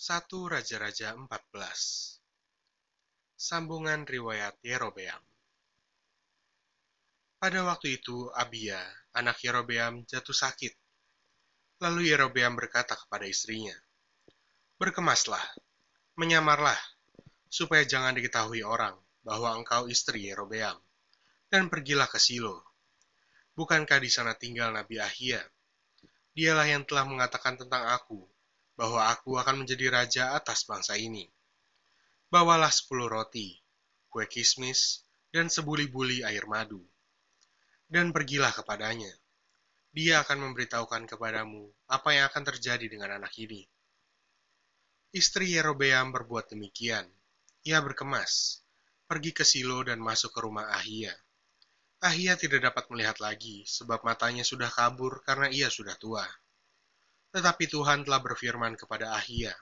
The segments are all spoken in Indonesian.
1 Raja-Raja 14 Sambungan Riwayat Yerobeam Pada waktu itu Abia, anak Yerobeam, jatuh sakit. Lalu Yerobeam berkata kepada istrinya, Berkemaslah, menyamarlah, supaya jangan diketahui orang bahwa engkau istri Yerobeam, dan pergilah ke Silo. Bukankah di sana tinggal Nabi Ahia? Dialah yang telah mengatakan tentang aku bahwa aku akan menjadi raja atas bangsa ini. Bawalah sepuluh roti, kue kismis, dan sebuli-buli air madu. Dan pergilah kepadanya. Dia akan memberitahukan kepadamu apa yang akan terjadi dengan anak ini. Istri Yerobeam berbuat demikian. Ia berkemas, pergi ke Silo dan masuk ke rumah Ahia. Ahia tidak dapat melihat lagi, sebab matanya sudah kabur karena ia sudah tua. Tetapi Tuhan telah berfirman kepada Ahia,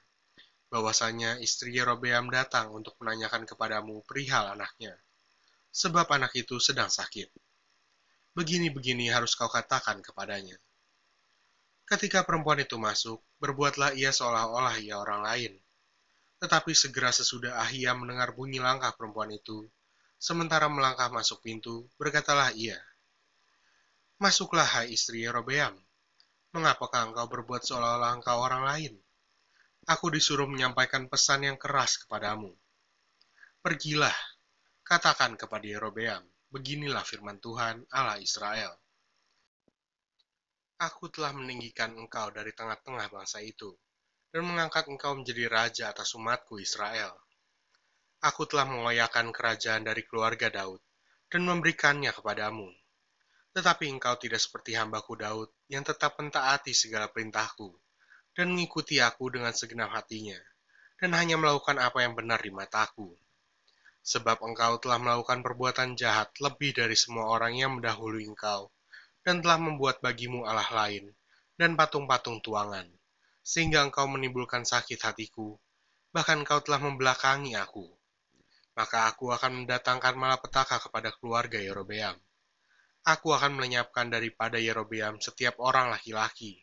bahwasanya istri Yerobeam datang untuk menanyakan kepadamu perihal anaknya, sebab anak itu sedang sakit. Begini-begini harus kau katakan kepadanya. Ketika perempuan itu masuk, berbuatlah ia seolah-olah ia orang lain. Tetapi segera sesudah Ahia mendengar bunyi langkah perempuan itu, sementara melangkah masuk pintu, berkatalah ia, Masuklah hai istri Yerobeam, Mengapakah engkau berbuat seolah-olah engkau orang lain? Aku disuruh menyampaikan pesan yang keras kepadamu. Pergilah, katakan kepada Yerobeam, beginilah firman Tuhan Allah Israel. Aku telah meninggikan engkau dari tengah-tengah bangsa itu, dan mengangkat engkau menjadi raja atas umatku Israel. Aku telah mengoyakan kerajaan dari keluarga Daud, dan memberikannya kepadamu tetapi engkau tidak seperti hambaku Daud, yang tetap mentaati segala perintahku, dan mengikuti aku dengan segenap hatinya, dan hanya melakukan apa yang benar di mataku. Sebab engkau telah melakukan perbuatan jahat lebih dari semua orang yang mendahului engkau, dan telah membuat bagimu Allah lain, dan patung-patung tuangan, sehingga engkau menimbulkan sakit hatiku, bahkan engkau telah membelakangi aku. Maka aku akan mendatangkan malapetaka kepada keluarga Yerobeam Aku akan melenyapkan daripada Yerobeam setiap orang laki-laki,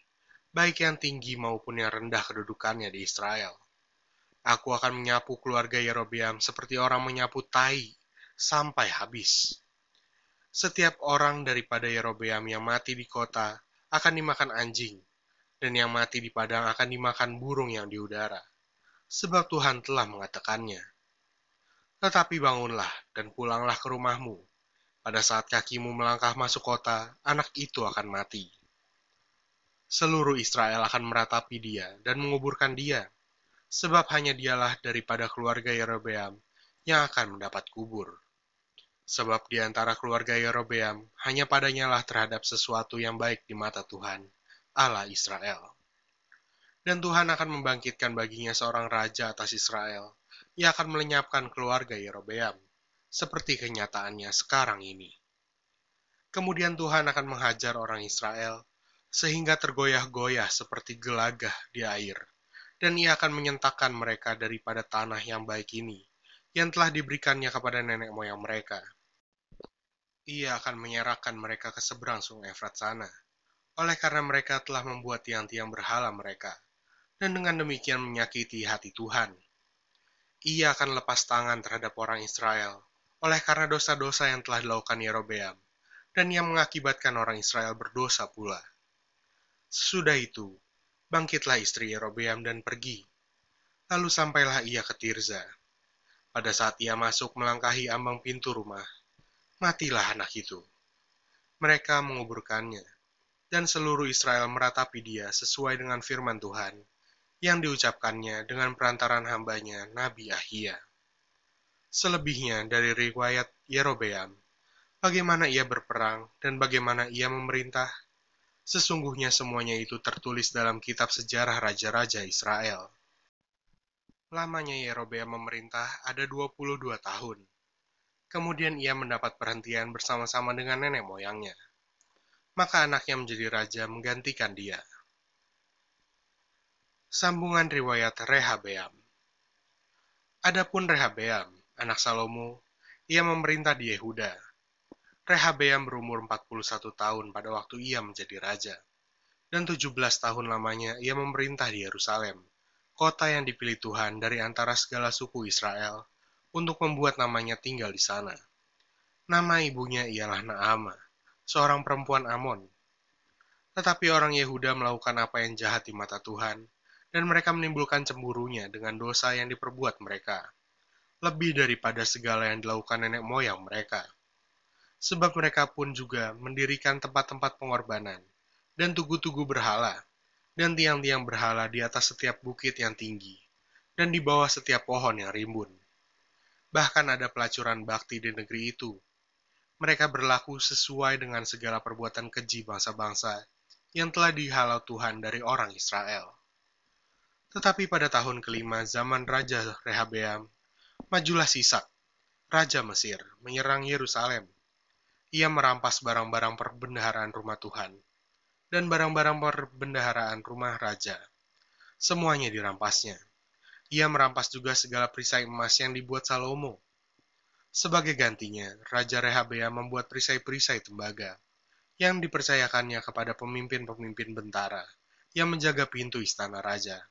baik yang tinggi maupun yang rendah kedudukannya di Israel. Aku akan menyapu keluarga Yerobeam seperti orang menyapu tai sampai habis. Setiap orang daripada Yerobeam yang mati di kota akan dimakan anjing, dan yang mati di padang akan dimakan burung yang di udara, sebab Tuhan telah mengatakannya. Tetapi bangunlah dan pulanglah ke rumahmu, pada saat kakimu melangkah masuk kota, anak itu akan mati. Seluruh Israel akan meratapi dia dan menguburkan dia, sebab hanya dialah daripada keluarga Yerobeam yang akan mendapat kubur. Sebab di antara keluarga Yerobeam, hanya padanya lah terhadap sesuatu yang baik di mata Tuhan, Allah Israel. Dan Tuhan akan membangkitkan baginya seorang raja atas Israel, yang akan melenyapkan keluarga Yerobeam seperti kenyataannya sekarang ini. Kemudian Tuhan akan menghajar orang Israel sehingga tergoyah-goyah seperti gelagah di air, dan ia akan menyentakkan mereka daripada tanah yang baik ini, yang telah diberikannya kepada nenek moyang mereka. Ia akan menyerahkan mereka ke seberang sungai Efrat sana, oleh karena mereka telah membuat tiang-tiang berhala mereka, dan dengan demikian menyakiti hati Tuhan. Ia akan lepas tangan terhadap orang Israel, oleh karena dosa-dosa yang telah dilakukan Yerobeam, dan yang mengakibatkan orang Israel berdosa pula. Sesudah itu, bangkitlah istri Yerobeam dan pergi. Lalu sampailah ia ke Tirza. Pada saat ia masuk melangkahi ambang pintu rumah, matilah anak itu. Mereka menguburkannya, dan seluruh Israel meratapi dia sesuai dengan firman Tuhan yang diucapkannya dengan perantaran hambanya Nabi Ahia selebihnya dari riwayat Yerobeam, bagaimana ia berperang dan bagaimana ia memerintah. Sesungguhnya semuanya itu tertulis dalam kitab sejarah raja-raja Israel. Lamanya Yerobeam memerintah ada 22 tahun. Kemudian ia mendapat perhentian bersama-sama dengan nenek moyangnya. Maka anaknya menjadi raja menggantikan dia. Sambungan riwayat Rehabeam Adapun Rehabeam, anak Salomo, ia memerintah di Yehuda. Rehabeam berumur 41 tahun pada waktu ia menjadi raja, dan 17 tahun lamanya ia memerintah di Yerusalem, kota yang dipilih Tuhan dari antara segala suku Israel, untuk membuat namanya tinggal di sana. Nama ibunya ialah Naama, seorang perempuan Amon. Tetapi orang Yehuda melakukan apa yang jahat di mata Tuhan, dan mereka menimbulkan cemburunya dengan dosa yang diperbuat mereka, lebih daripada segala yang dilakukan nenek moyang mereka. Sebab mereka pun juga mendirikan tempat-tempat pengorbanan, dan tugu-tugu berhala, dan tiang-tiang berhala di atas setiap bukit yang tinggi, dan di bawah setiap pohon yang rimbun. Bahkan ada pelacuran bakti di negeri itu. Mereka berlaku sesuai dengan segala perbuatan keji bangsa-bangsa yang telah dihalau Tuhan dari orang Israel. Tetapi pada tahun kelima zaman Raja Rehabeam, majulah Sisak, Raja Mesir, menyerang Yerusalem. Ia merampas barang-barang perbendaharaan rumah Tuhan, dan barang-barang perbendaharaan rumah raja. Semuanya dirampasnya. Ia merampas juga segala perisai emas yang dibuat Salomo. Sebagai gantinya, Raja Rehabea membuat perisai-perisai tembaga yang dipercayakannya kepada pemimpin-pemimpin bentara yang menjaga pintu istana raja.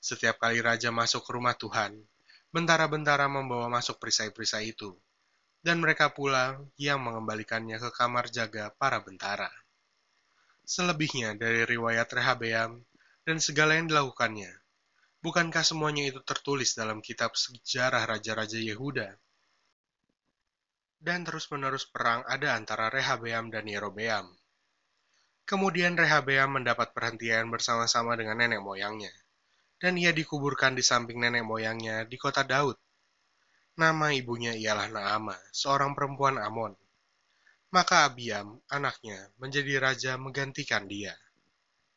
Setiap kali raja masuk ke rumah Tuhan, bentara-bentara membawa masuk perisai-perisai itu, dan mereka pula yang mengembalikannya ke kamar jaga para bentara selebihnya dari riwayat Rehabeam dan segala yang dilakukannya. Bukankah semuanya itu tertulis dalam kitab sejarah raja-raja Yehuda? Dan terus-menerus perang ada antara Rehabeam dan Yerobeam. Kemudian Rehabeam mendapat perhentian bersama-sama dengan nenek moyangnya, dan ia dikuburkan di samping nenek moyangnya di kota Daud. Nama ibunya ialah Naama, seorang perempuan Amon maka Abiam, anaknya, menjadi raja menggantikan dia.